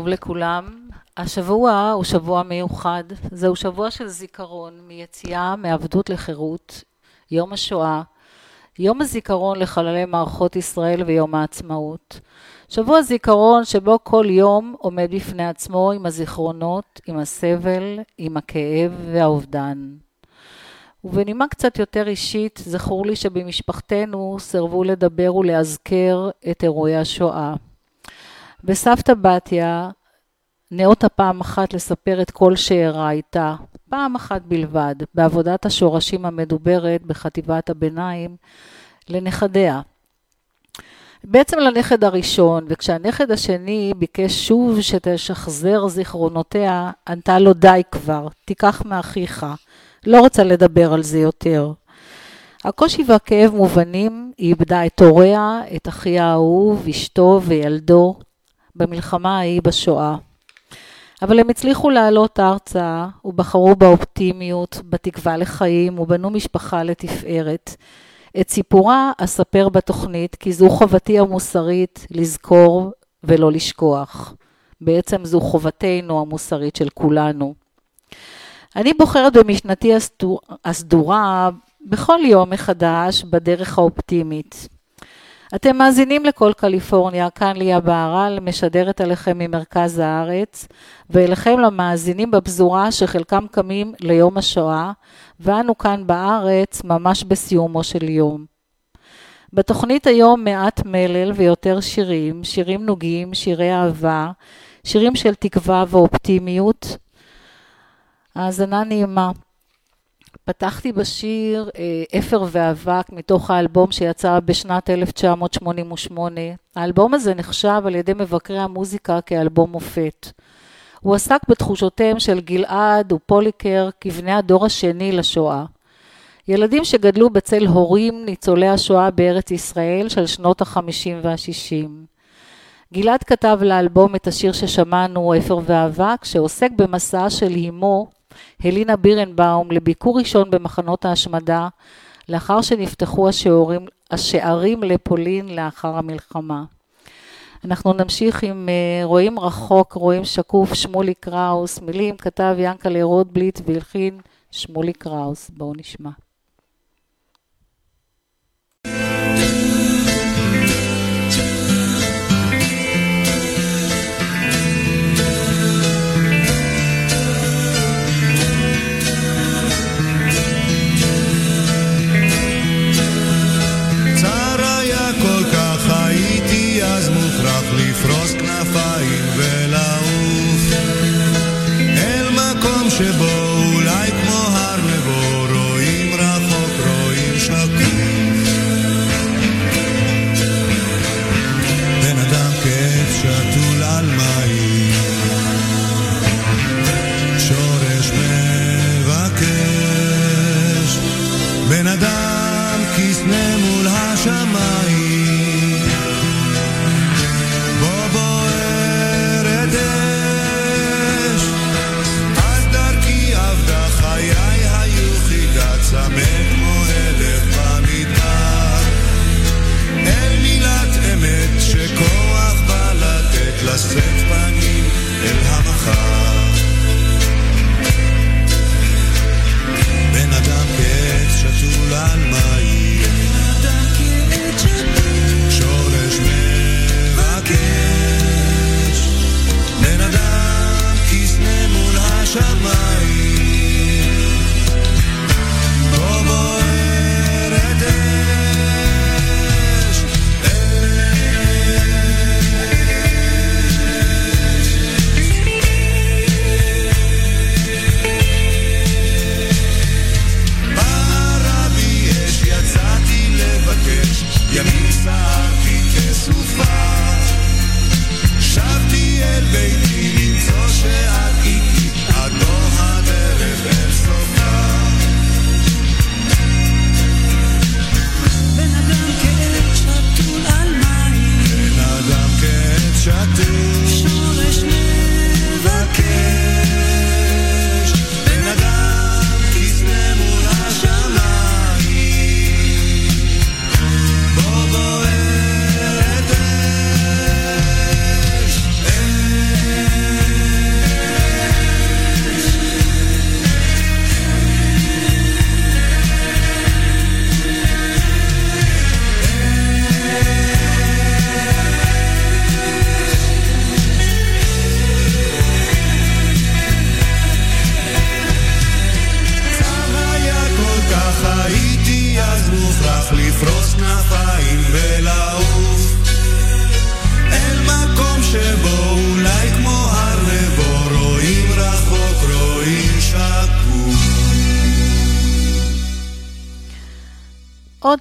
טוב לכולם. השבוע הוא שבוע מיוחד. זהו שבוע של זיכרון מיציאה מעבדות לחירות, יום השואה, יום הזיכרון לחללי מערכות ישראל ויום העצמאות. שבוע זיכרון שבו כל יום עומד בפני עצמו עם הזיכרונות, עם הסבל, עם הכאב והאובדן. ובנימה קצת יותר אישית, זכור לי שבמשפחתנו סירבו לדבר ולאזכר את אירועי השואה. וסבתא בתיה נאותה פעם אחת לספר את כל שאירע איתה, פעם אחת בלבד, בעבודת השורשים המדוברת בחטיבת הביניים, לנכדיה. בעצם לנכד הראשון, וכשהנכד השני ביקש שוב שתשחזר זיכרונותיה, ענתה לו די כבר, תיקח מאחיך. לא רוצה לדבר על זה יותר. הקושי והכאב מובנים, היא איבדה את הוריה, את אחיה האהוב, אשתו וילדו, במלחמה ההיא בשואה. אבל הם הצליחו לעלות ארצה ובחרו באופטימיות, בתקווה לחיים ובנו משפחה לתפארת. את סיפורה אספר בתוכנית כי זו חובתי המוסרית לזכור ולא לשכוח. בעצם זו חובתנו המוסרית של כולנו. אני בוחרת במשנתי הסדורה בכל יום מחדש בדרך האופטימית. אתם מאזינים לכל קליפורניה, כאן ליה בהרל, משדרת עליכם ממרכז הארץ, ואליכם למאזינים בפזורה שחלקם קמים ליום השואה, ואנו כאן בארץ ממש בסיומו של יום. בתוכנית היום מעט מלל ויותר שירים, שירים נוגים, שירי אהבה, שירים של תקווה ואופטימיות. האזנה נעימה. פתחתי בשיר אה, אפר ואבק מתוך האלבום שיצא בשנת 1988. האלבום הזה נחשב על ידי מבקרי המוזיקה כאלבום מופת. הוא עסק בתחושותיהם של גלעד ופוליקר כבני הדור השני לשואה. ילדים שגדלו בצל הורים ניצולי השואה בארץ ישראל של שנות החמישים והשישים. גלעד כתב לאלבום את השיר ששמענו, אפר ואבק, שעוסק במסע של אמו הלינה בירנבאום לביקור ראשון במחנות ההשמדה, לאחר שנפתחו השעורים, השערים לפולין לאחר המלחמה. אנחנו נמשיך עם uh, רואים רחוק, רואים שקוף, שמולי קראוס, מילים כתב ינקלה רוטבליט והלחין שמולי קראוס. בואו נשמע.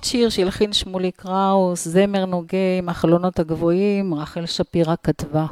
שיר שהלחין שמולי קראוס, זמר נוגה עם החלונות הגבוהים, רחל שפירא כתבה.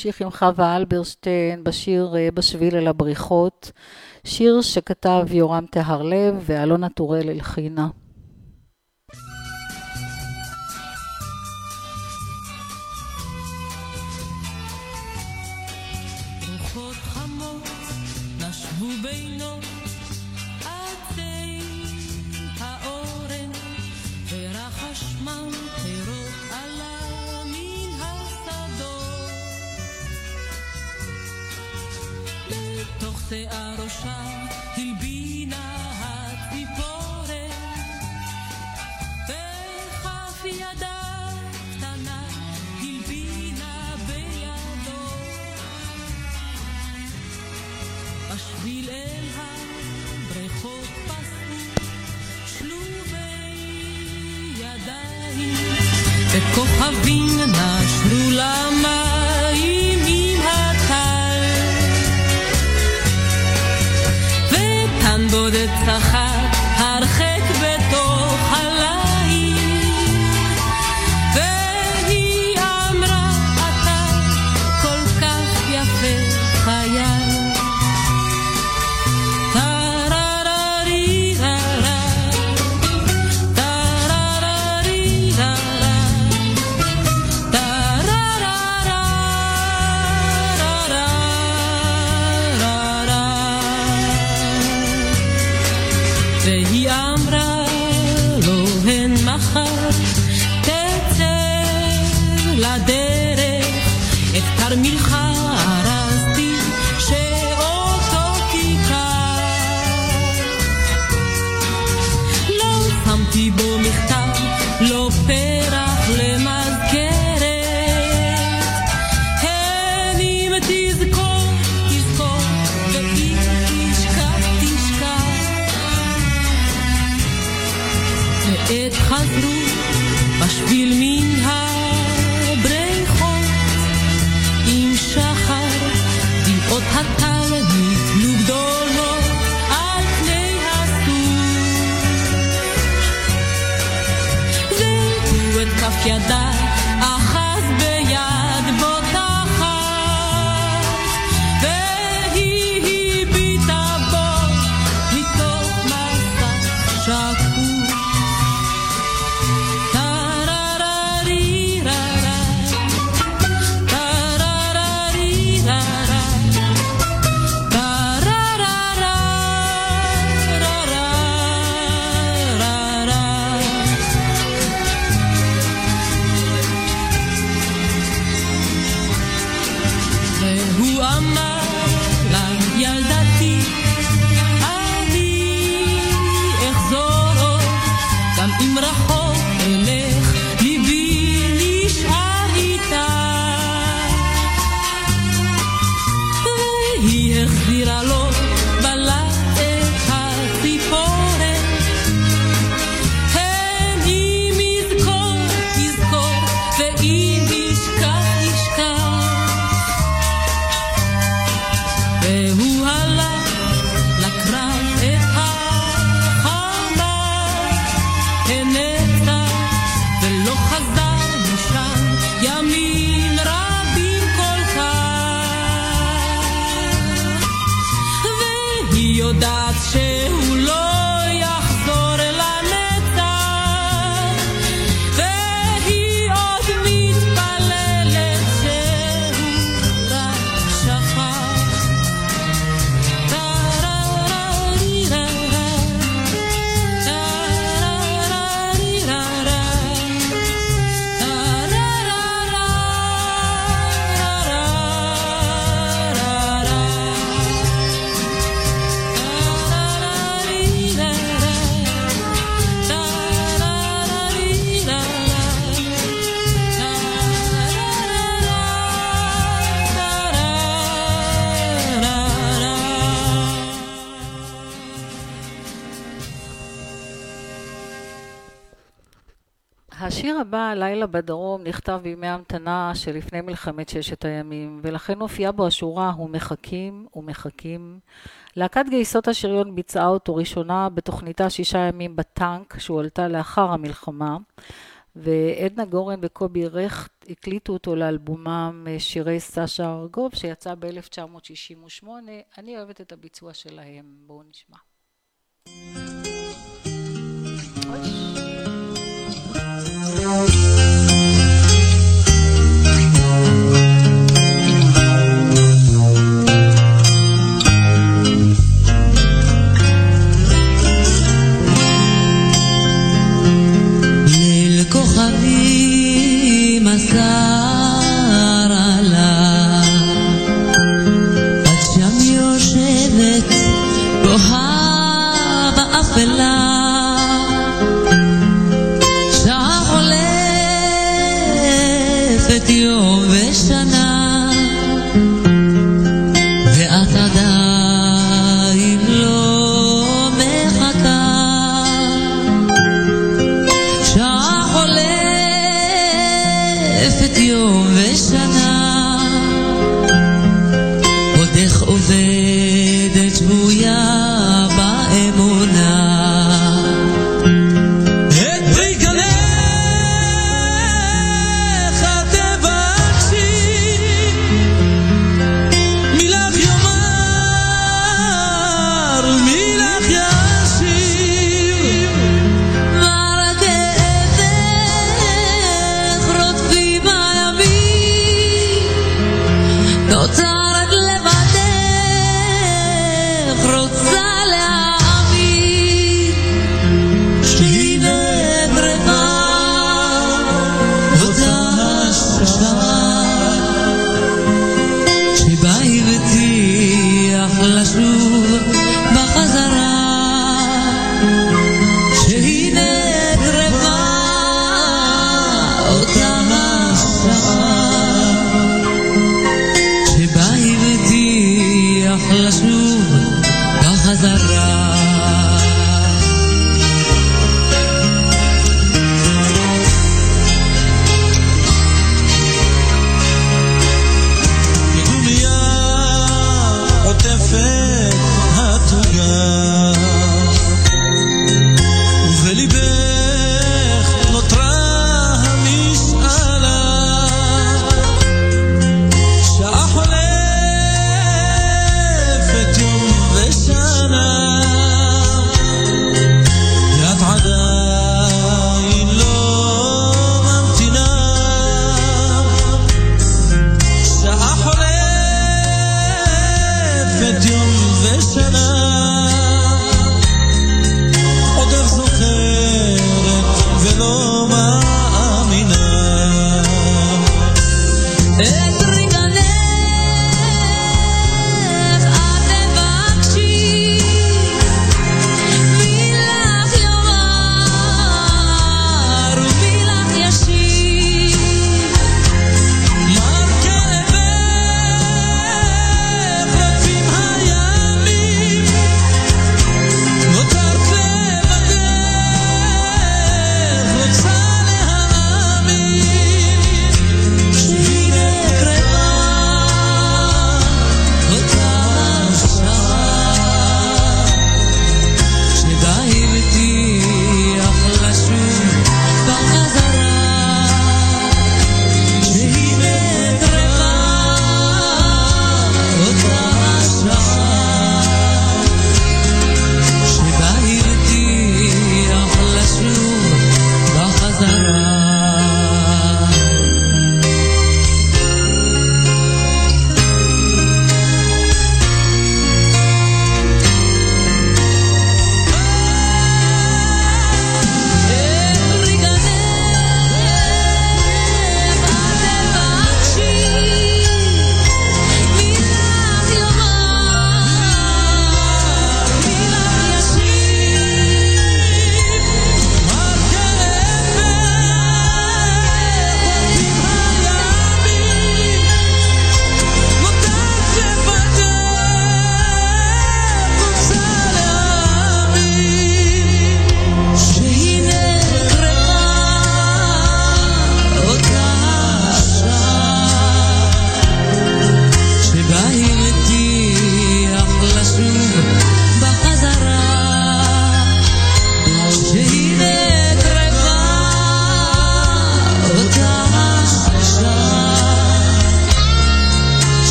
נמשיך עם חווה אלברשטיין בשיר אה, בשביל אל הבריחות, שיר שכתב יורם טהרלב ואלונה טורל הלחינה. שיער ראשה הלבינה הציפורן. וכף ידה קטנה הלבינה בידו. בשביל אל הבריכות פסו שלובי ידיים. וכוכבים נשרו למים בודד צחק נכתב בימי המתנה שלפני מלחמת ששת הימים, ולכן הופיעה בו השורה "ומחכים ומחכים". להקת גייסות השריון ביצעה אותו ראשונה בתוכניתה שישה ימים בטנק, שהועלתה לאחר המלחמה, ועדנה גורן וקובי רכט הקליטו אותו לאלבומם אה, שירי סשה ארגוב, שיצא ב-1968. אני אוהבת את הביצוע שלהם, בואו נשמע. Thank you.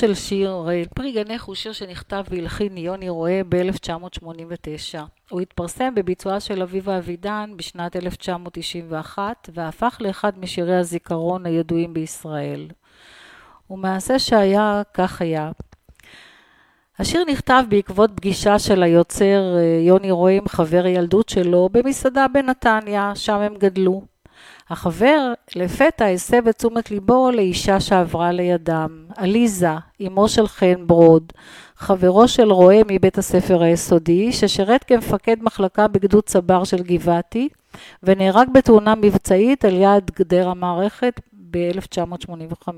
של שיר פרי גנך הוא שיר שנכתב והלחין יוני רואה ב-1989. הוא התפרסם בביצועה של אביבה אבידן בשנת 1991 והפך לאחד משירי הזיכרון הידועים בישראל. ומעשה שהיה, כך היה. השיר נכתב בעקבות פגישה של היוצר אה, יוני רואה עם חבר ילדות שלו במסעדה בנתניה, שם הם גדלו. החבר לפתע הסב את תשומת ליבו לאישה שעברה לידם, עליזה, אמו של חן ברוד, חברו של רועה מבית הספר היסודי, ששירת כמפקד מחלקה בגדוד צבר של גבעתי, ונהרג בתאונה מבצעית על יד גדר המערכת ב-1985.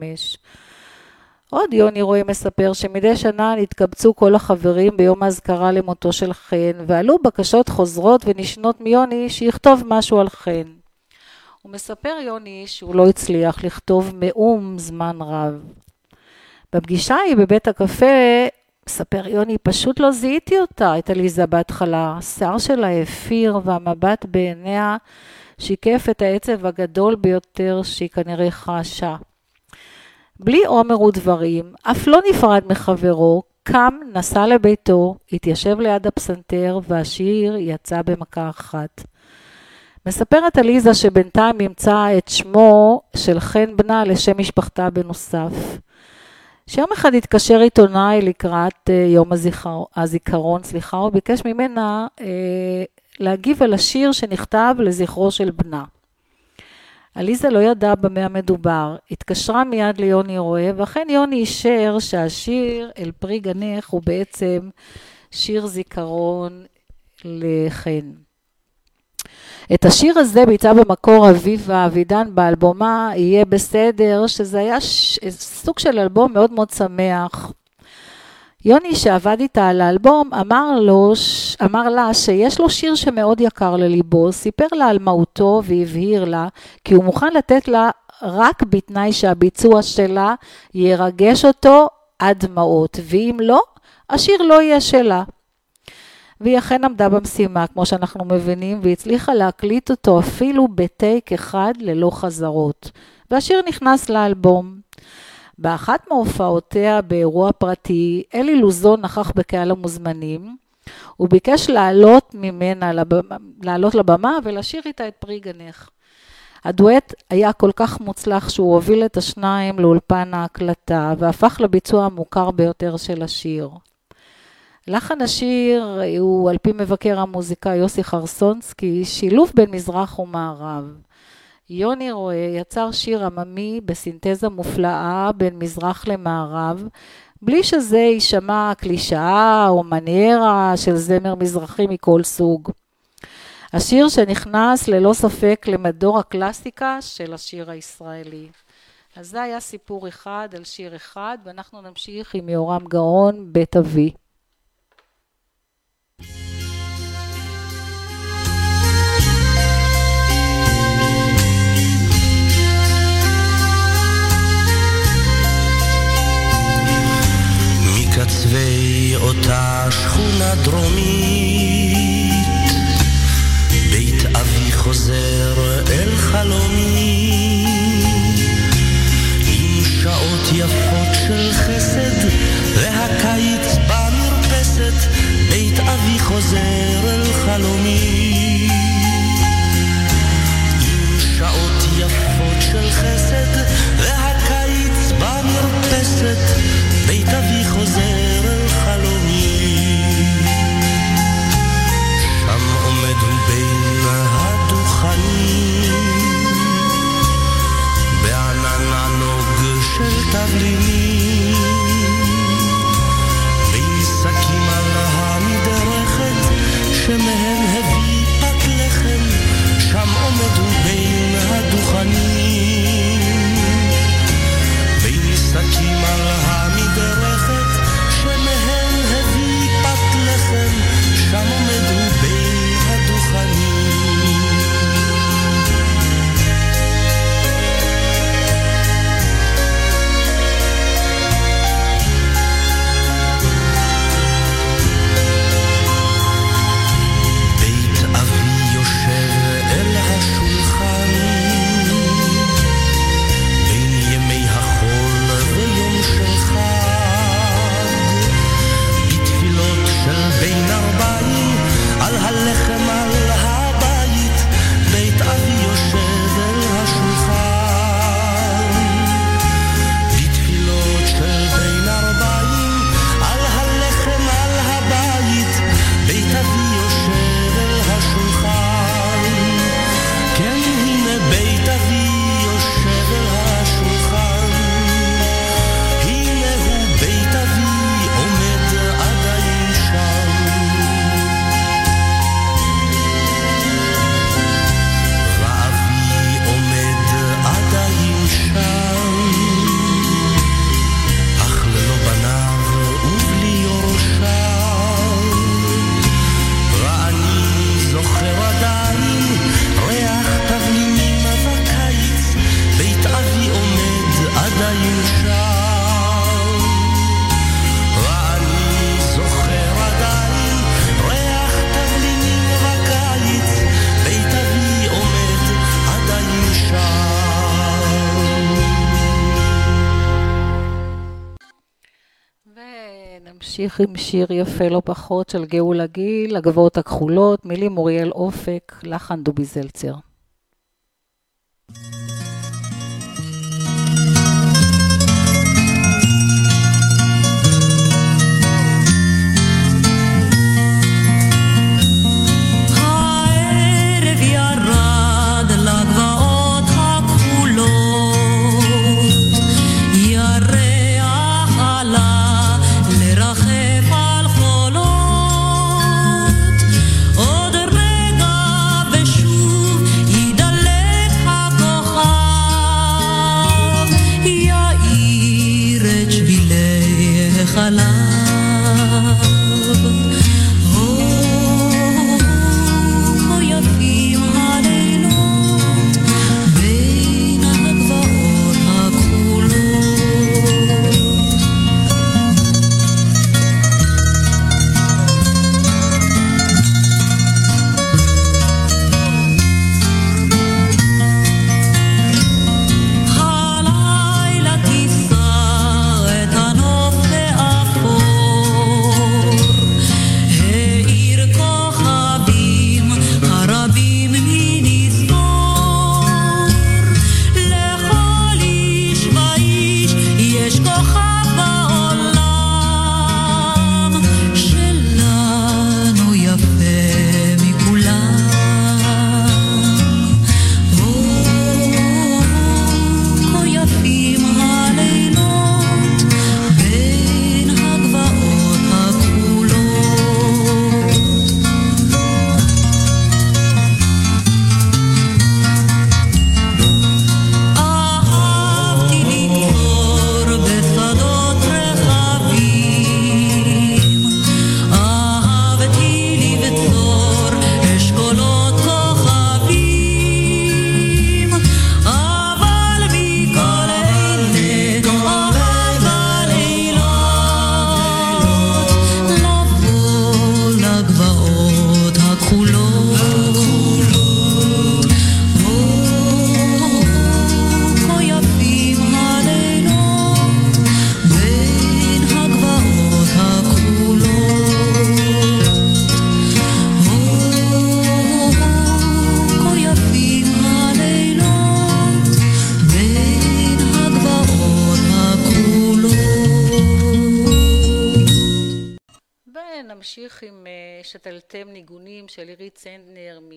עוד יוני רואה מספר שמדי שנה נתקבצו כל החברים ביום האזכרה למותו של חן, ועלו בקשות חוזרות ונשנות מיוני שיכתוב משהו על חן. הוא מספר יוני שהוא לא הצליח לכתוב מאום זמן רב. בפגישה ההיא בבית הקפה, מספר יוני, פשוט לא זיהיתי אותה, את עליזה בהתחלה. השיער שלה הפיר והמבט בעיניה שיקף את העצב הגדול ביותר שהיא כנראה חשה. בלי עומר ודברים, אף לא נפרד מחברו, קם, נסע לביתו, התיישב ליד הפסנתר, והשיר יצא במכה אחת. מספרת עליזה שבינתיים ימצא את שמו של חן בנה לשם משפחתה בנוסף. שיום אחד התקשר עיתונאי לקראת uh, יום הזיכר, הזיכרון, סליחה, הוא ביקש ממנה uh, להגיב על השיר שנכתב לזכרו של בנה. עליזה לא ידעה במה המדובר, התקשרה מיד ליוני רואה, ואכן יוני אישר שהשיר אל פרי גנך הוא בעצם שיר זיכרון לחן. את השיר הזה ביצעה במקור אביבה אבידן באלבומה "יהיה בסדר", שזה היה ש... סוג של אלבום מאוד מאוד שמח. יוני שעבד איתה על האלבום אמר, לו, אמר לה שיש לו שיר שמאוד יקר לליבו, סיפר לה על מהותו והבהיר לה כי הוא מוכן לתת לה רק בתנאי שהביצוע שלה ירגש אותו עד דמעות, ואם לא, השיר לא יהיה שלה. והיא אכן עמדה במשימה, כמו שאנחנו מבינים, והצליחה להקליט אותו אפילו בטייק אחד ללא חזרות. והשיר נכנס לאלבום. באחת מהופעותיה באירוע פרטי, אלי לוזון נכח בקהל המוזמנים. הוא ביקש לעלות ממנה, לבמה, לעלות לבמה ולשיר איתה את פרי גנך. הדואט היה כל כך מוצלח שהוא הוביל את השניים לאולפן ההקלטה והפך לביצוע המוכר ביותר של השיר. לחן השיר הוא, על פי מבקר המוזיקה יוסי חרסונסקי, שילוב בין מזרח ומערב. יוני רואה יצר שיר עממי בסינתזה מופלאה בין מזרח למערב, בלי שזה יישמע קלישאה או מניירה של זמר מזרחי מכל סוג. השיר שנכנס ללא ספק למדור הקלאסיקה של השיר הישראלי. אז זה היה סיפור אחד על שיר אחד, ואנחנו נמשיך עם יורם גאון, בית אבי. מקצווי אותה שכונה דרומית, בית אבי חוזר אל חלומי, עם שעות יפות של חסד, והקיץ במרפסת, בית אבי חוזר אל נמשיך עם שיר יפה לא פחות של גאולה גיל, הגבעות הכחולות, מילים אוריאל אופק, לחן דובי זלצר.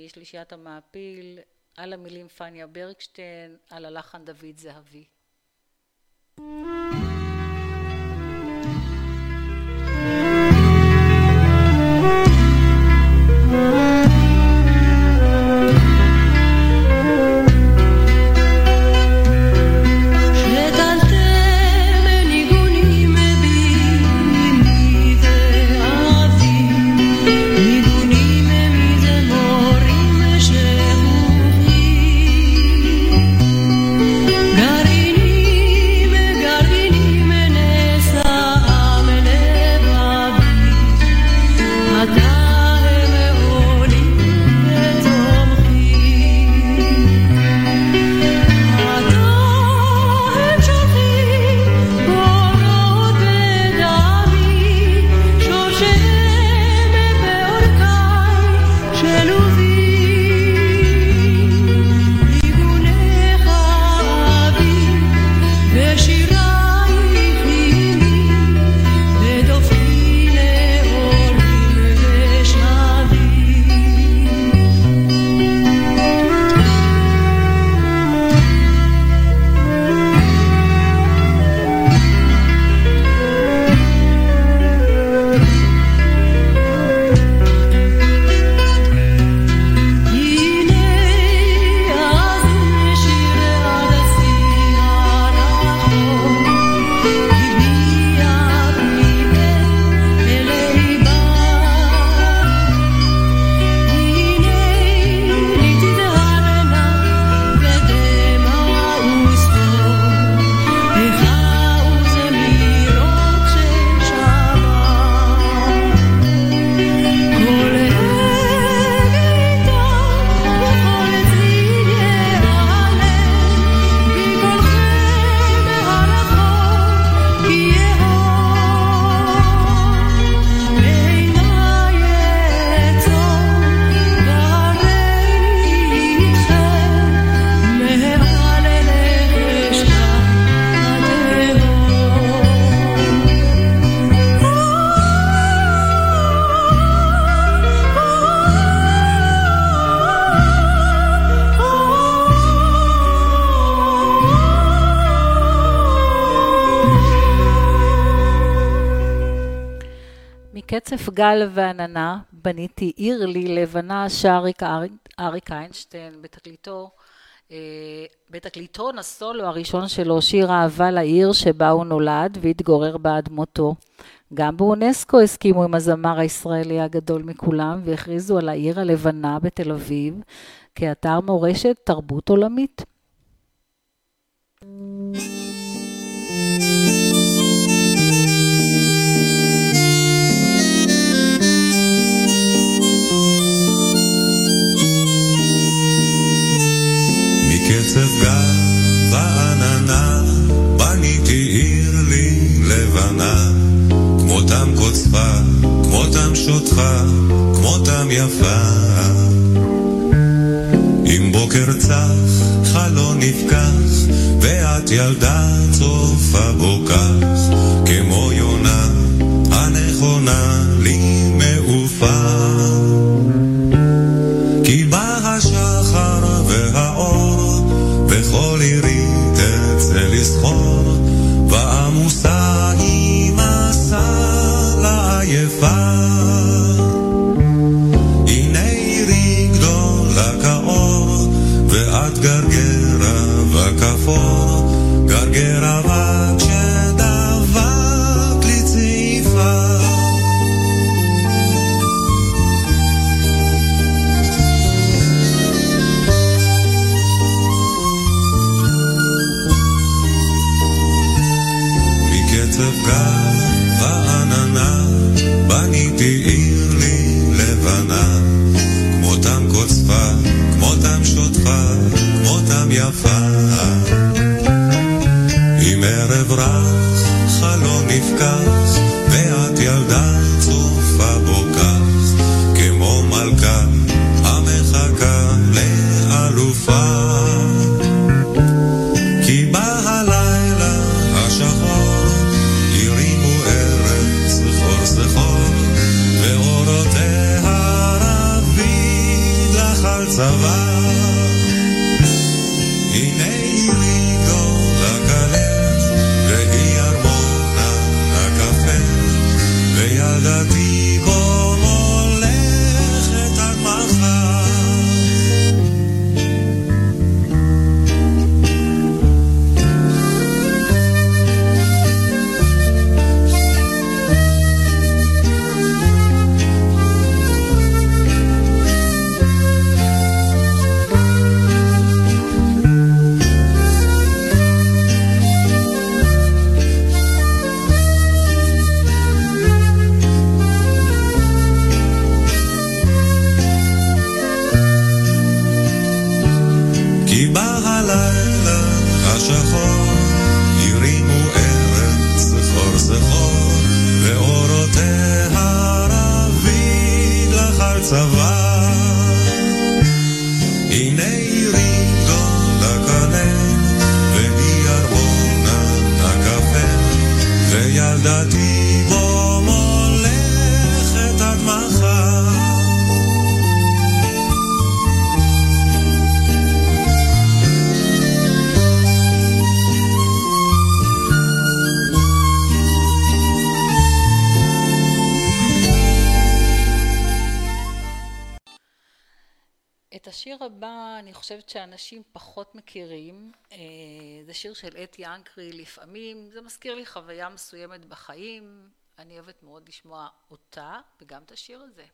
שלישיית המעפיל, על המילים פניה ברקשטיין, על הלחן דוד זהבי. גל ועננה בניתי עיר לי לבנה שר אריק איינשטיין בתקליטו אה, בתקליטון הסולו הראשון שלו, שיר אהבה לעיר שבה הוא נולד והתגורר עד מותו. גם באונסקו הסכימו עם הזמר הישראלי הגדול מכולם והכריזו על העיר הלבנה בתל אביב כאתר מורשת תרבות עולמית. מקצב גל ועננה בניתי עיר לי לבנה. כמותם קוצפה, כמותם שוטפה, כמותם יפה. אם בוקר צח, חלון נפקח, ואת ילדה צופה בו כך, כמו יונה הנכונה לי מעופה. כי בא השחר והאור, וכל עירי תרצה כמותם יפה שאנשים פחות מכירים, אה, זה שיר של אתי אנקרי, לפעמים זה מזכיר לי חוויה מסוימת בחיים, אני אוהבת מאוד לשמוע אותה וגם את השיר הזה.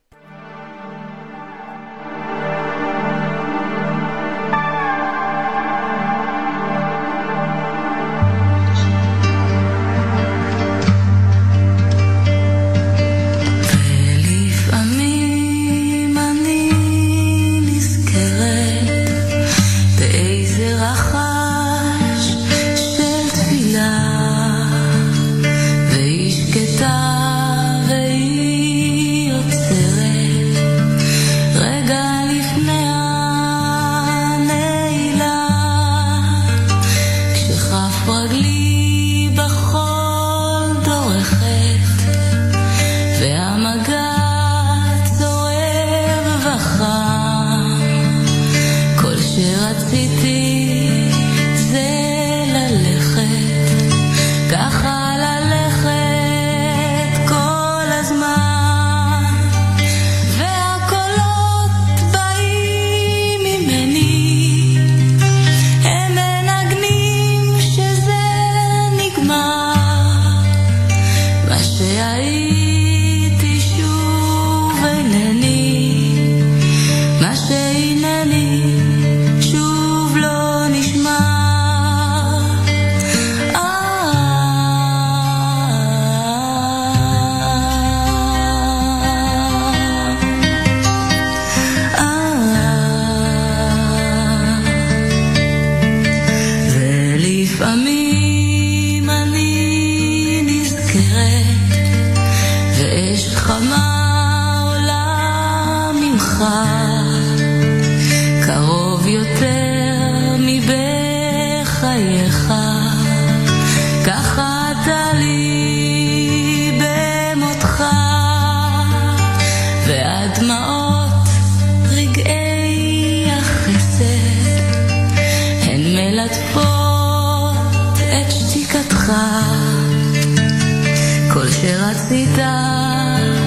שאול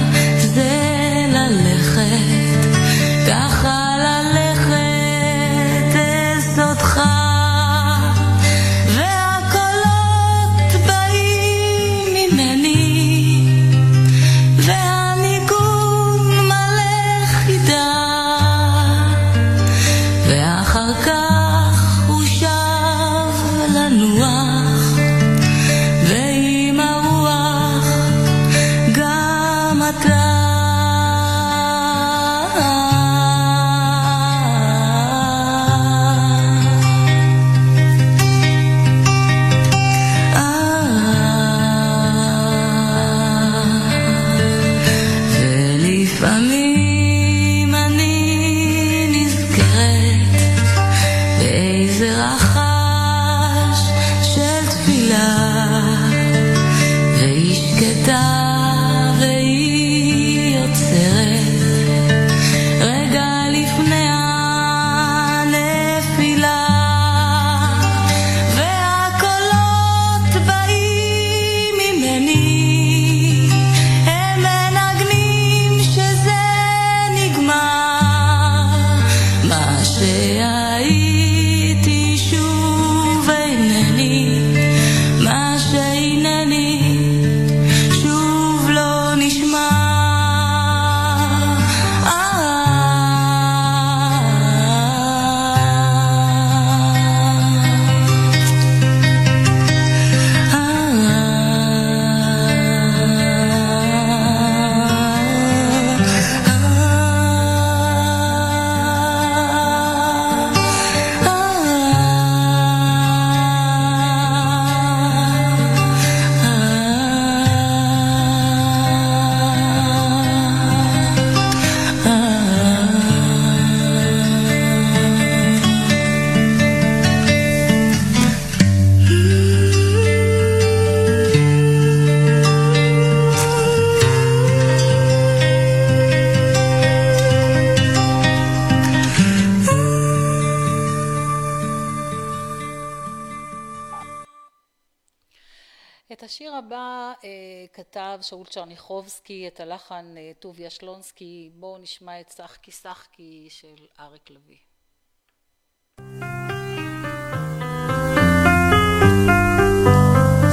צ'רניחובסקי, את הלחן אה, טוביה שלונסקי, בואו נשמע את שחקי שחקי של אריק לביא.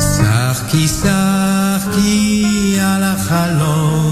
שחקי שחקי על החלומות,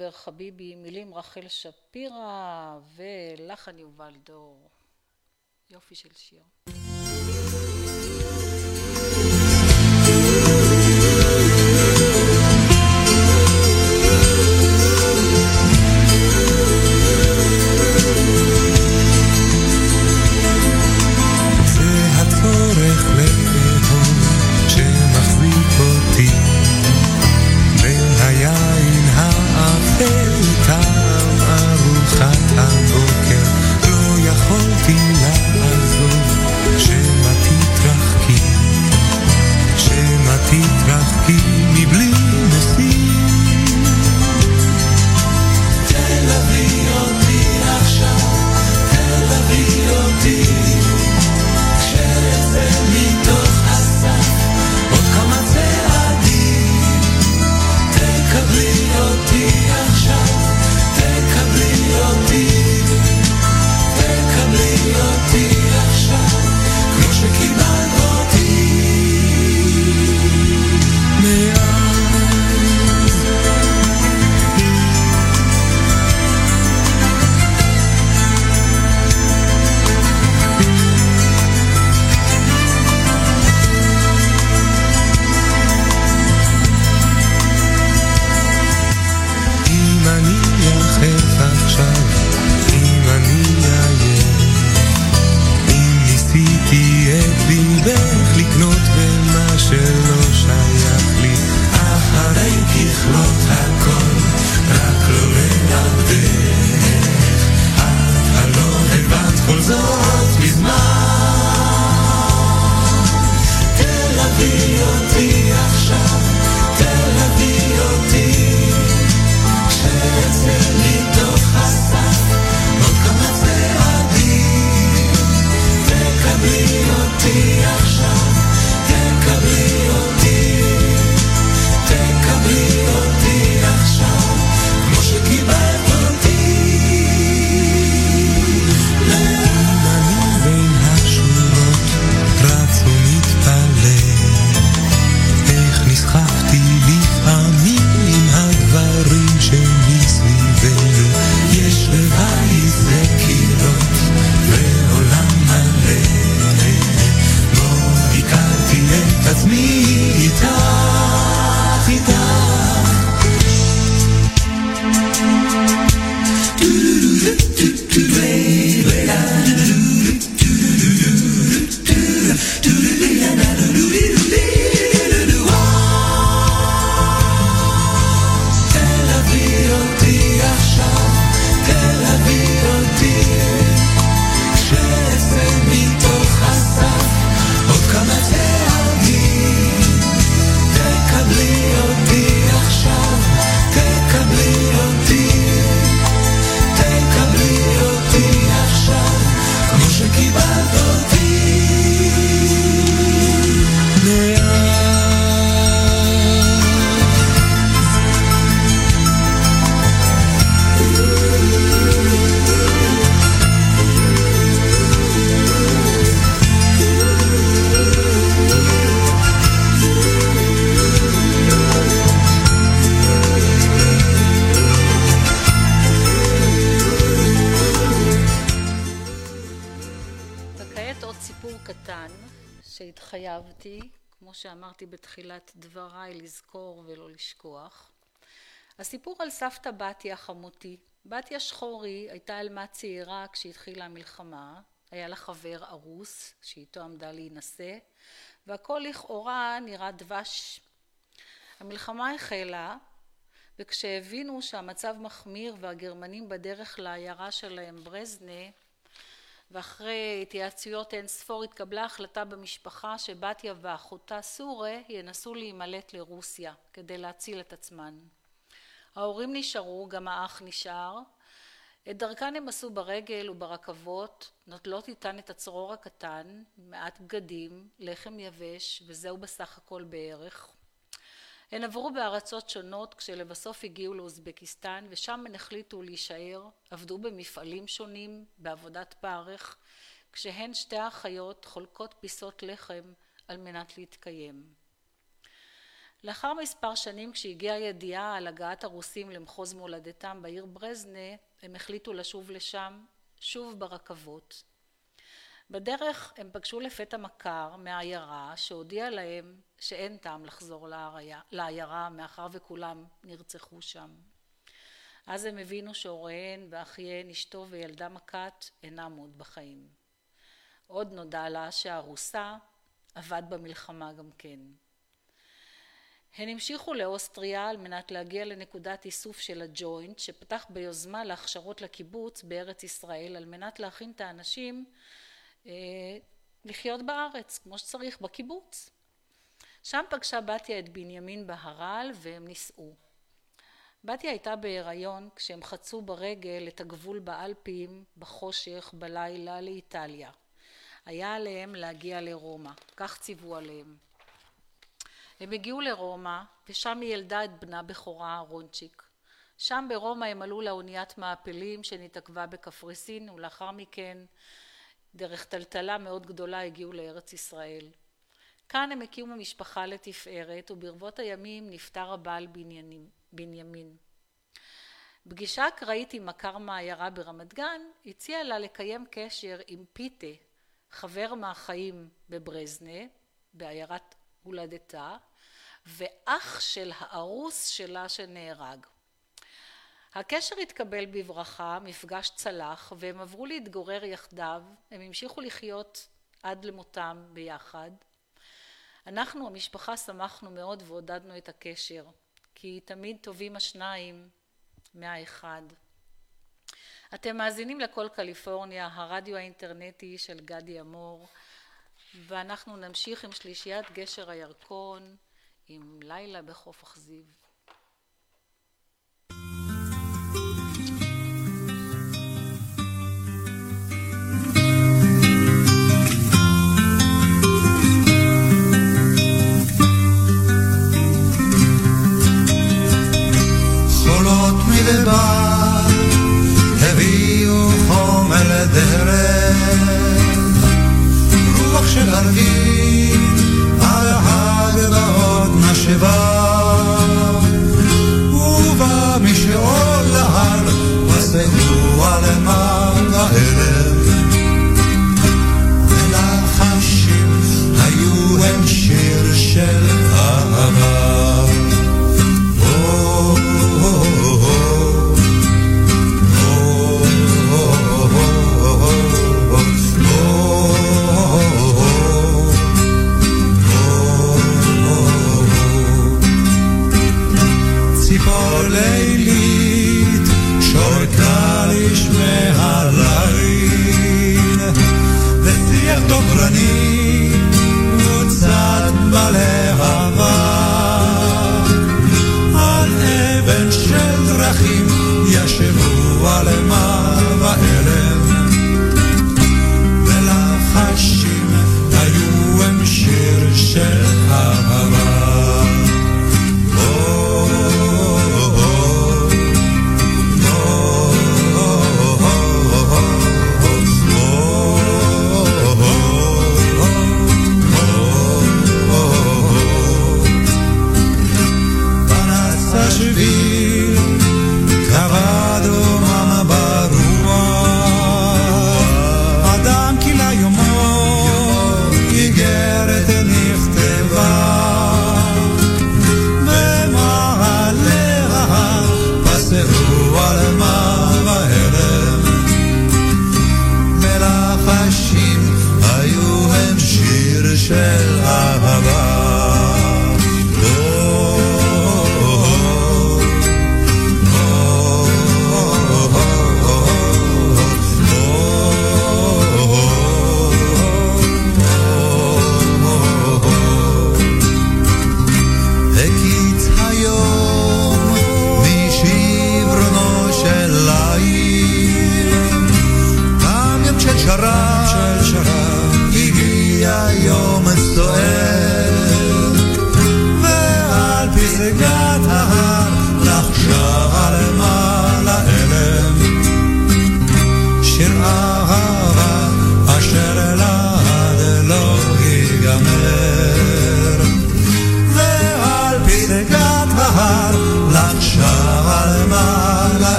אנואר חביבי, מילים רחל שפירא ולחן יובל דור. יופי של שיר. בטעם ארוחת הבוקר לא יכולתי לה בתיה שחורי הייתה אלמה צעירה כשהתחילה המלחמה, היה לה חבר ארוס שאיתו עמדה להינשא, והכל לכאורה נראה דבש. המלחמה החלה, וכשהבינו שהמצב מחמיר והגרמנים בדרך לעיירה שלהם ברזנה, ואחרי התייעצויות אין ספור התקבלה החלטה במשפחה שבתיה ואחותה סורה ינסו להימלט לרוסיה כדי להציל את עצמן. ההורים נשארו, גם האח נשאר. את דרכן הם עשו ברגל וברכבות, נוטלות איתן את הצרור הקטן, מעט בגדים, לחם יבש, וזהו בסך הכל בערך. הן עברו בארצות שונות כשלבסוף הגיעו לאוזבקיסטן ושם הן החליטו להישאר, עבדו במפעלים שונים, בעבודת פרך, כשהן שתי האחיות חולקות פיסות לחם על מנת להתקיים. לאחר מספר שנים כשהגיעה ידיעה על הגעת הרוסים למחוז מולדתם בעיר ברזנה, הם החליטו לשוב לשם, שוב ברכבות. בדרך הם פגשו לפתע מכר מהעיירה שהודיע להם שאין טעם לחזור לעיירה מאחר וכולם נרצחו שם. אז הם הבינו שהוריהן ואחיהן, אשתו וילדה מכת אינם עוד בחיים. עוד נודע לה שהארוסה עבד במלחמה גם כן. הן המשיכו לאוסטריה על מנת להגיע לנקודת איסוף של הג'וינט שפתח ביוזמה להכשרות לקיבוץ בארץ ישראל על מנת להכין את האנשים אה, לחיות בארץ כמו שצריך בקיבוץ. שם פגשה בתיה את בנימין בהר"ל והם נישאו. בתיה הייתה בהיריון כשהם חצו ברגל את הגבול באלפים בחושך בלילה לאיטליה. היה עליהם להגיע לרומא, כך ציוו עליהם. הם הגיעו לרומא ושם היא ילדה את בנה בכורה רונצ'יק. שם ברומא הם עלו לאוניית מעפלים שנתעכבה בקפריסין ולאחר מכן דרך טלטלה מאוד גדולה הגיעו לארץ ישראל. כאן הם הקימו משפחה לתפארת וברבות הימים נפטר הבעל בנימין. פגישה אקראית עם מכר מהעיירה ברמת גן הציע לה לקיים קשר עם פיתה, חבר מהחיים בברזנה, בעיירת הולדתה, ואח של הארוס שלה שנהרג. הקשר התקבל בברכה, מפגש צלח, והם עברו להתגורר יחדיו, הם המשיכו לחיות עד למותם ביחד. אנחנו, המשפחה, שמחנו מאוד ועודדנו את הקשר, כי תמיד טובים השניים מהאחד. אתם מאזינים לכל קליפורניה, הרדיו האינטרנטי של גדי אמור, ואנחנו נמשיך עם שלישיית גשר הירקון, עם לילה בחוף אכזיב. מדבר הביאו חומר דרך רוח של ערבים נשבה ובא משאול להר וסעו על מעלה ערב ולחשים היו הם שיר של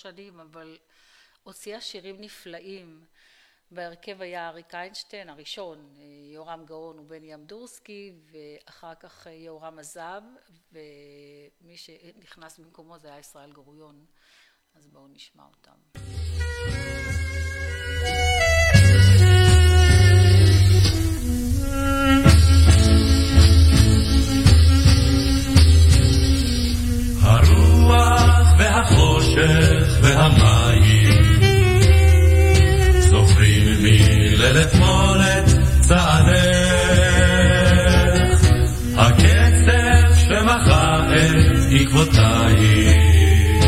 שנים, אבל הוציאה שירים נפלאים. בהרכב היה אריק איינשטיין הראשון, אה, יורם גאון ובני ימדורסקי, ואחר כך אה, יורם עזב, ומי שנכנס במקומו זה היה ישראל גוריון, אז בואו נשמע אותם. הרוח החושך והמים. זוכרים מליל אתמול את צעדך, הכסף שמחה את עקבותייך,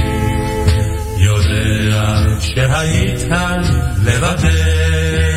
יודע שהיית כאן לבדך.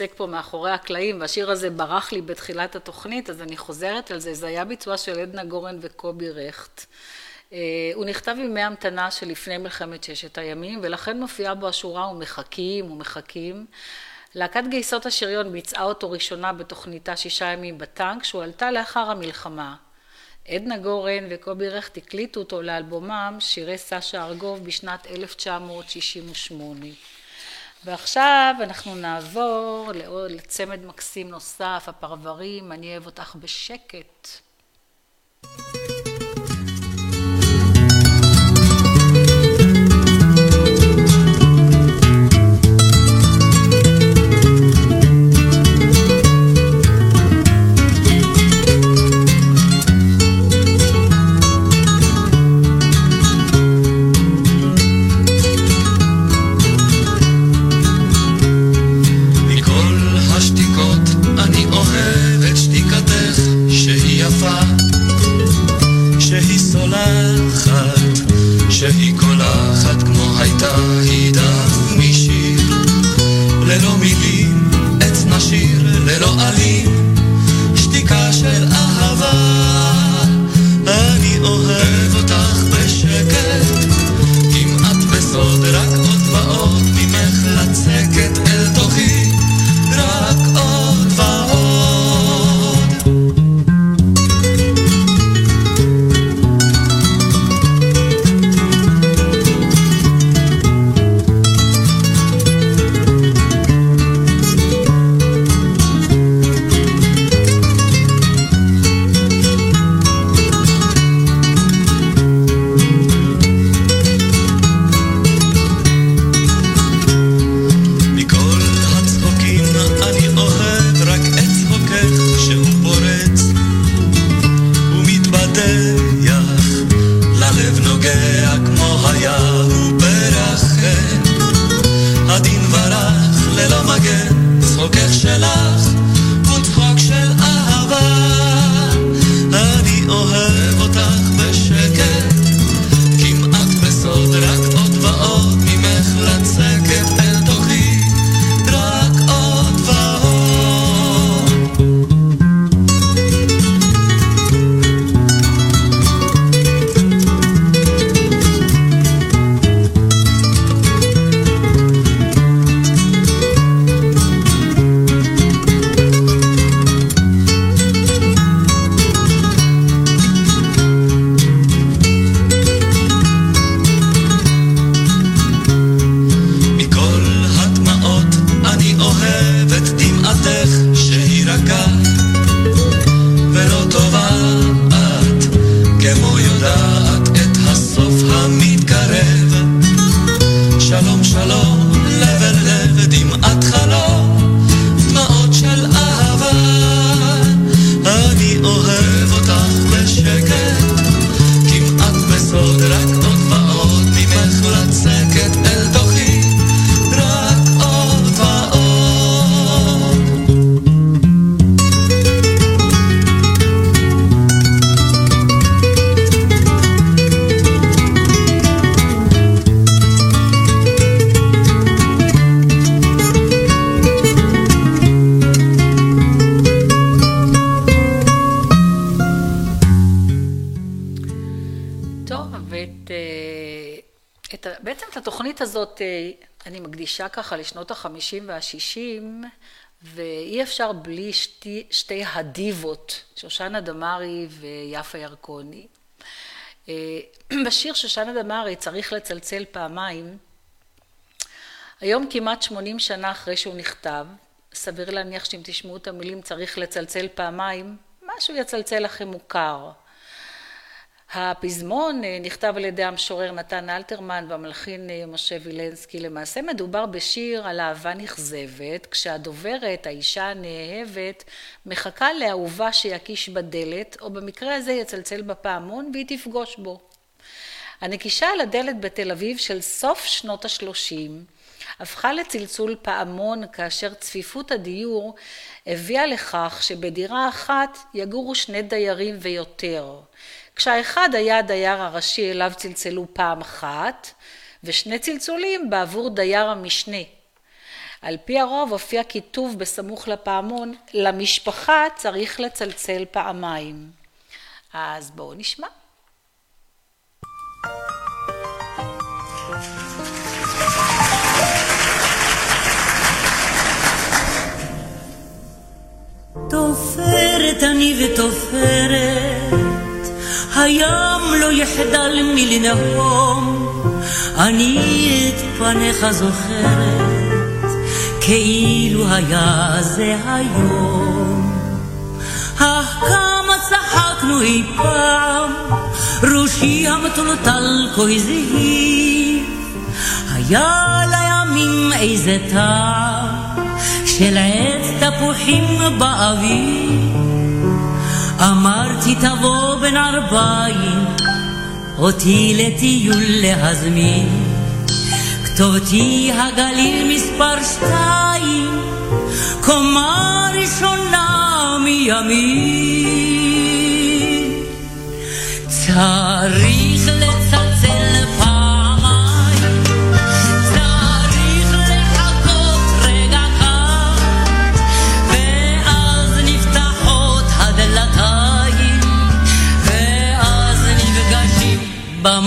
מתעסק פה מאחורי הקלעים, והשיר הזה ברח לי בתחילת התוכנית, אז אני חוזרת על זה. זה היה ביצוע של עדנה גורן וקובי רכט. אה, הוא נכתב ימי המתנה שלפני מלחמת ששת הימים, ולכן מופיעה בו השורה ומחכים ומחכים. להקת גייסות השריון ביצעה אותו ראשונה בתוכניתה שישה ימים בטנק, שהועלתה לאחר המלחמה. עדנה גורן וקובי רכט הקליטו אותו לאלבומם שירי סשה ארגוב בשנת 1968. ועכשיו אנחנו נעבור לצמד מקסים נוסף, הפרברים, אני אוהב אותך בשקט. סולחת שהיא קולחת כמו הייתה היא דף משיר. ללא מילים עץ נשיר ללא עלים שתיקה של אהבה. אני אוהב אותך בשקט כמעט בסוד רק עוד ועוד ממך לצקת אל תוכי מקדישה ככה לשנות החמישים והשישים, ואי אפשר בלי שתי, שתי הדיבות, שושנה דמארי ויפה ירקוני. אה, בשיר שושנה דמארי צריך לצלצל פעמיים. היום כמעט 80 שנה אחרי שהוא נכתב, סביר להניח שאם תשמעו את המילים צריך לצלצל פעמיים, משהו יצלצל לכם מוכר. הפזמון אה, נכתב על ידי המשורר נתן אלתרמן והמלחין אה, משה וילנסקי. למעשה מדובר בשיר על אהבה נכזבת, כשהדוברת, האישה הנאהבת, מחכה לאהובה שיקיש בדלת, או במקרה הזה יצלצל בפעמון והיא תפגוש בו. הנקישה על הדלת בתל אביב של סוף שנות השלושים הפכה לצלצול פעמון כאשר צפיפות הדיור הביאה לכך שבדירה אחת יגורו שני דיירים ויותר. כשהאחד היה הדייר הראשי אליו צלצלו פעם אחת, ושני צלצולים בעבור דייר המשנה. על פי הרוב הופיע כיתוב בסמוך לפעמון, למשפחה צריך לצלצל פעמיים. אז בואו נשמע. תופרת אני ותופרת הים לא יחדל מלנהום, אני את פניך זוכרת, כאילו היה זה היום. אך כמה צחקנו אי פעם, ראשי המטולטל כה הזהיר, היה לימים איזה טעם של עץ תפוחים באוויר. אמרתי תבוא בין ארבעים, אותי לטיול להזמין. כתובתי הגליל מספר שתיים, קומה ראשונה מימין. צריך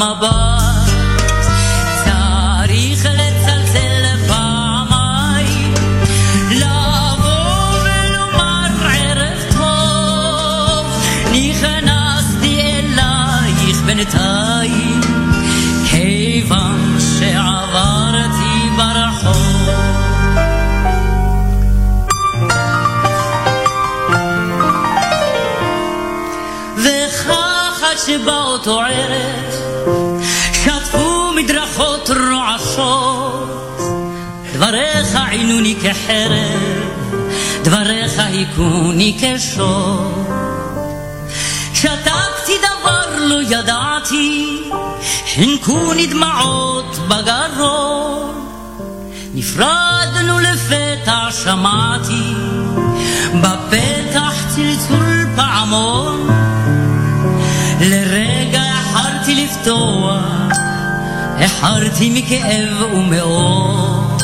במבט. צריך לצלצל פעמיים, לבוא ולומר ערב טוב, נכנסתי אלייך בינתיים, כיוון שעברתי ברחוב. וכך עד שבאותו ערב רועשות דבריך עינוני כחרב דבריך היכוני כשוט שתקתי דבר לא ידעתי חינקוני דמעות בגרון. נפרדנו לפתע שמעתי בפתח צלצול פעמון. לרגע החרתי לפתוח, החרתי מכאב ומאור.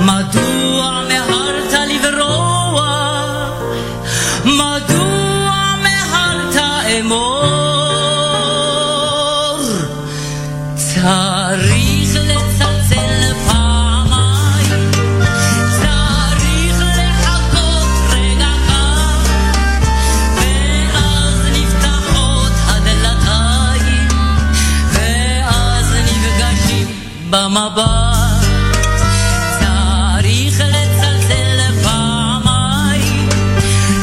מדוע במבט. צריך לצלצל פעמיים,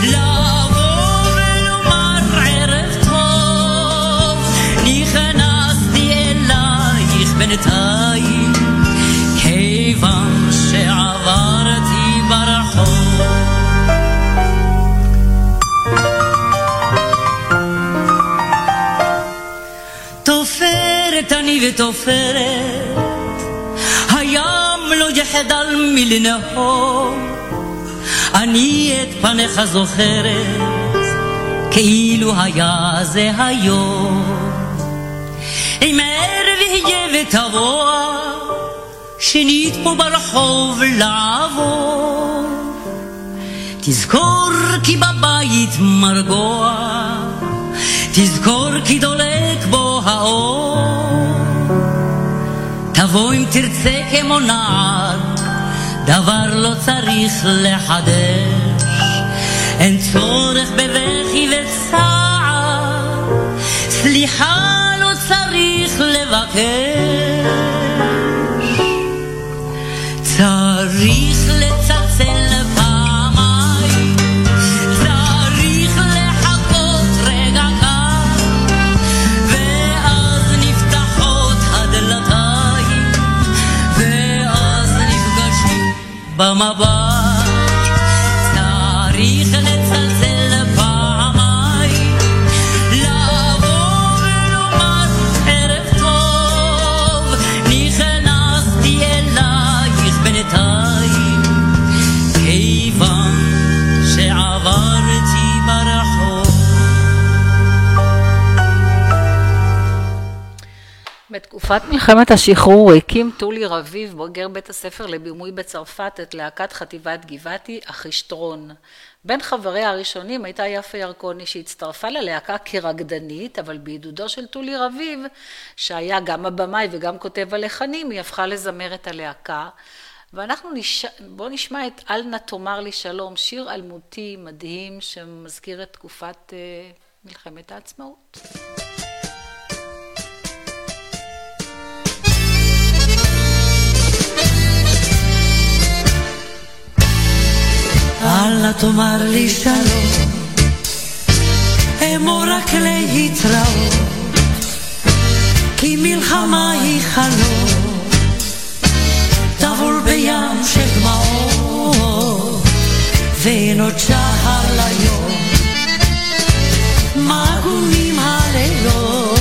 לבוא ולומר ערב טוב, נכנסתי אלייך בינתיים, כיוון שעברתי ברחוב. תופרת אני ותופרת, הים לא יחדל מלנהום, אני את פניך זוכרת, כאילו היה זה היום. אם ערב יהיה ותבוא, שנית פה ברחוב לעבור. תזכור כי בבית מרגוע, תזכור כי דולק בו האור. תבוא אם תרצה כמו נער, דבר לא צריך לחדש. אין צורך בבכי וצער, סליחה לא צריך לבקש. צריך במבט. צריך בתקופת מלחמת השחרור הקים טולי רביב, בוגר בית הספר לבימוי בצרפת, את להקת חטיבת גבעתי, אחישטרון. בין חבריה הראשונים הייתה יפה ירקוני, שהצטרפה ללהקה כרקדנית, אבל בעידודו של טולי רביב, שהיה גם הבמאי וגם כותב הלחנים, היא הפכה לזמר את הלהקה. ואנחנו נש... בואו נשמע את אל נא תאמר לי שלום, שיר אלמותי מדהים שמזכיר את תקופת uh, מלחמת העצמאות. אל נא תאמר לי שלום, אמור רק להתראות, כי מלחמה היא חלום, טבול בים של דמעות, ואין עוד שחר ליום, מגונים הלילות,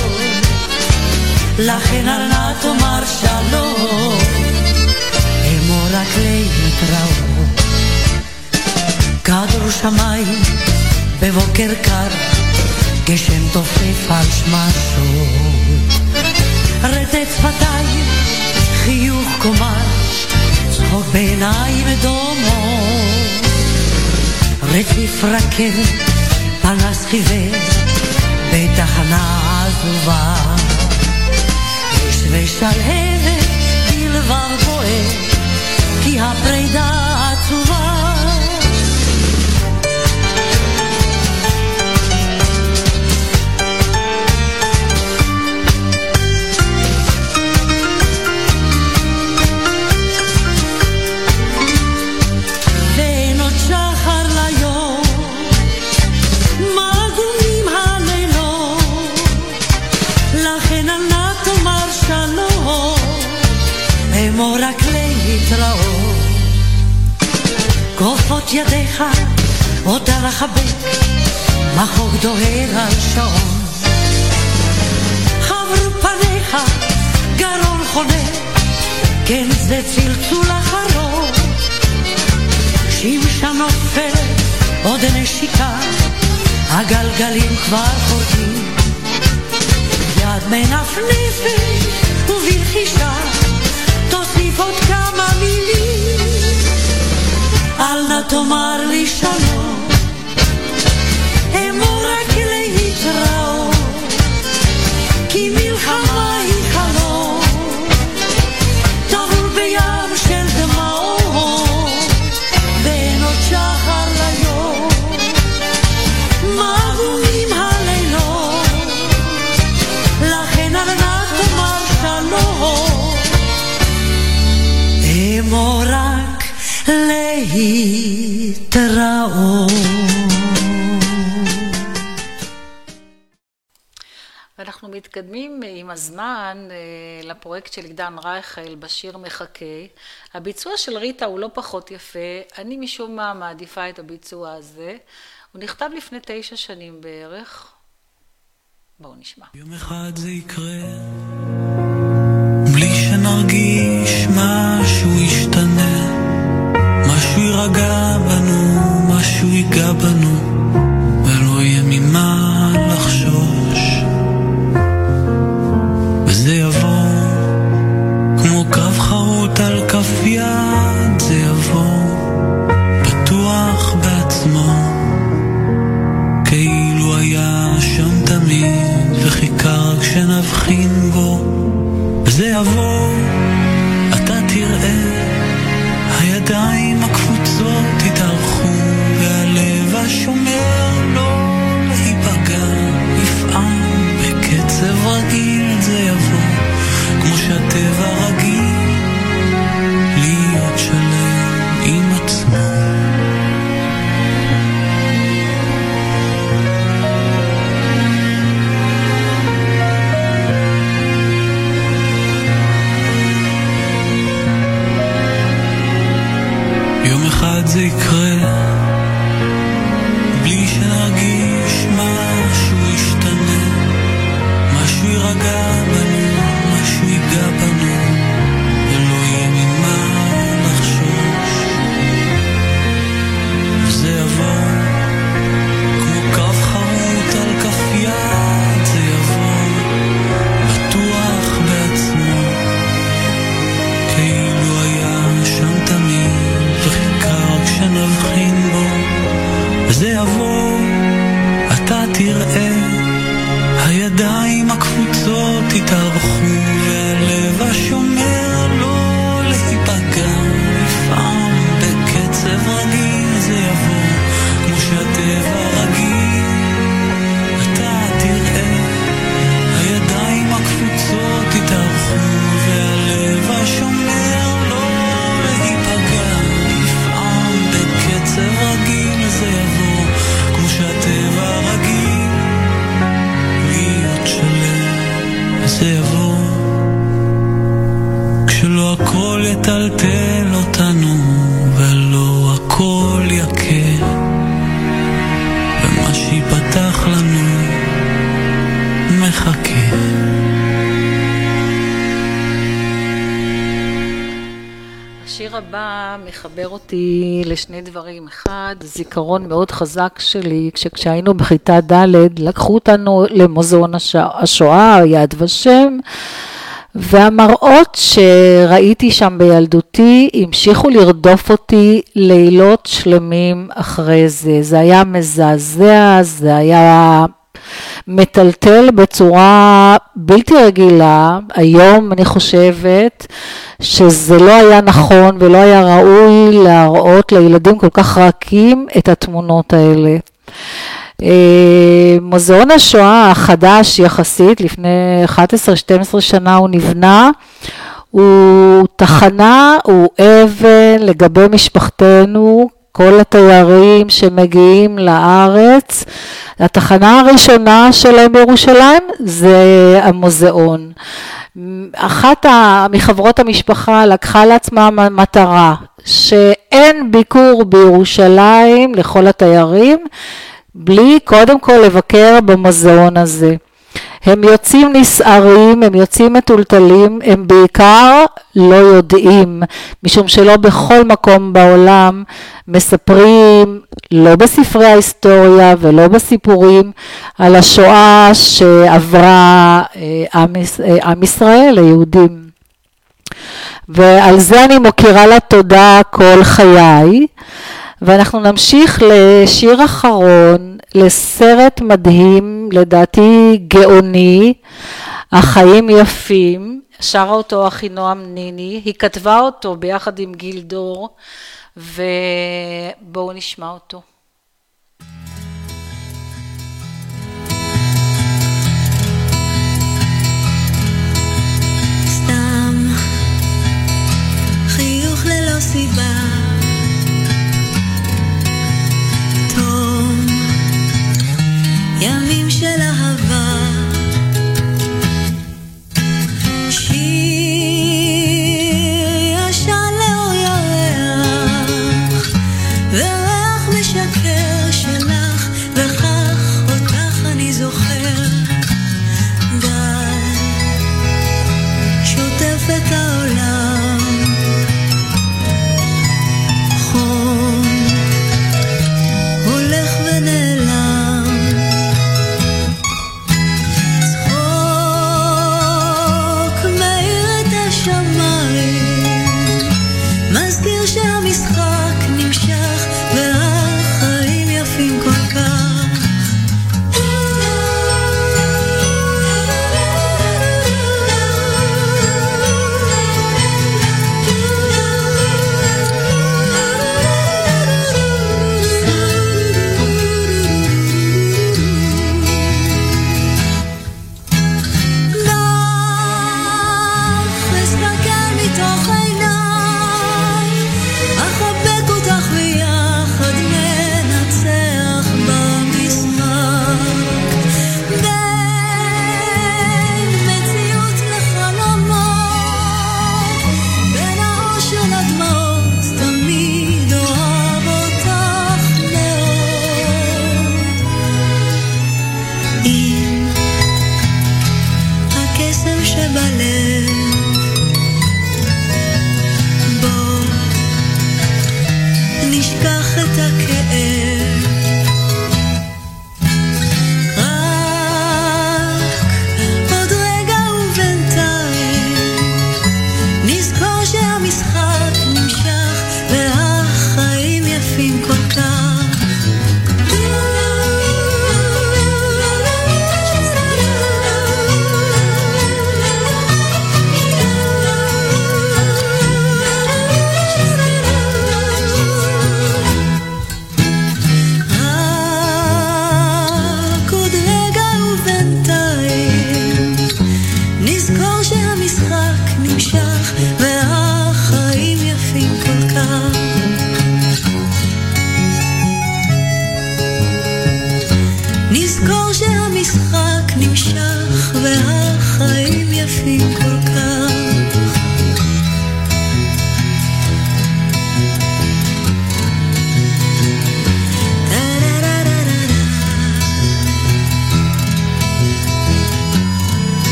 לכן אל נא תאמר שלום, אמור רק להתראות. כדור שמיים בבוקר קר, גשם תופף על שמשות. רטט שפתיים, חיוך קומר, צחוק בעיניים דומות. רציף רכבת, פנס חיוור, בתחנה עזובה. אש ושלהבת, בלבב בוער, כי הפרידה כופות ידיך, אותה לחבק, מחוק דוהר על שעון. חברו פניך, גרון חונה, כן זה צלצול אחרון. שמשה נופלת, עוד נשיקה, הגלגלים כבר חורקים. יד מנפנפת, ובלחישה, תוסיף עוד כמה מילים. תאמר לי שלום, מתקדמים עם הזמן אה, לפרויקט של עידן רייכל בשיר מחכה. הביצוע של ריטה הוא לא פחות יפה, אני משום מה מעדיפה את הביצוע הזה. הוא נכתב לפני תשע שנים בערך. בואו נשמע. יום אחד זה יקרה, בלי שנרגיש משהו ישתנה, משהו יירגע בנו, משהו ייגע בנו, תמיד וחיכה רק זה יקרה יטלטל אותנו ולא הכל יכה. ומה שיפתח לנו מחכה. השיר הבא מחבר אותי לשני דברים. אחד, זיכרון מאוד חזק שלי, כשהיינו בכיתה ד', לקחו אותנו למוזיאון הש... השואה, יד ושם, והמראות שראיתי שם בילדותי המשיכו לרדוף אותי לילות שלמים אחרי זה. זה היה מזעזע, זה היה מטלטל בצורה בלתי רגילה. היום אני חושבת שזה לא היה נכון ולא היה ראוי להראות לילדים כל כך רכים את התמונות האלה. אה, מוזיאון השואה החדש יחסית, לפני 11-12 שנה הוא נבנה, הוא תחנה, הוא אבן לגבי משפחתנו, כל התיירים שמגיעים לארץ, התחנה הראשונה שלהם בירושלים זה המוזיאון. אחת מחברות המשפחה לקחה לעצמה מטרה שאין ביקור בירושלים לכל התיירים בלי קודם כל לבקר במוזיאון הזה. הם יוצאים נסערים, הם יוצאים מטולטלים, הם בעיקר לא יודעים, משום שלא בכל מקום בעולם מספרים, לא בספרי ההיסטוריה ולא בסיפורים, על השואה שעברה עם, עם ישראל, היהודים. ועל זה אני מוקירה לה תודה כל חיי. ואנחנו נמשיך לשיר אחרון, לסרט מדהים, לדעתי גאוני, החיים יפים, שרה אותו אחינועם ניני, היא כתבה אותו ביחד עם גיל דור, ובואו נשמע אותו. סתם חיוך ללא סיבה ימים של אהבה.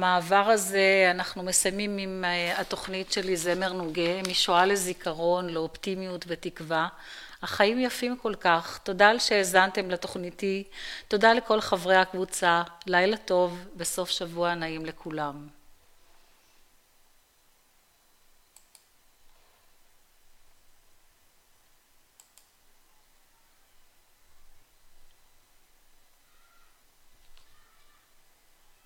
במעבר הזה אנחנו מסיימים עם אה, התוכנית שלי זמר נוגה, משואה לזיכרון, לאופטימיות ותקווה. החיים יפים כל כך. תודה על שהאזנתם לתוכניתי. תודה לכל חברי הקבוצה. לילה טוב וסוף שבוע נעים לכולם.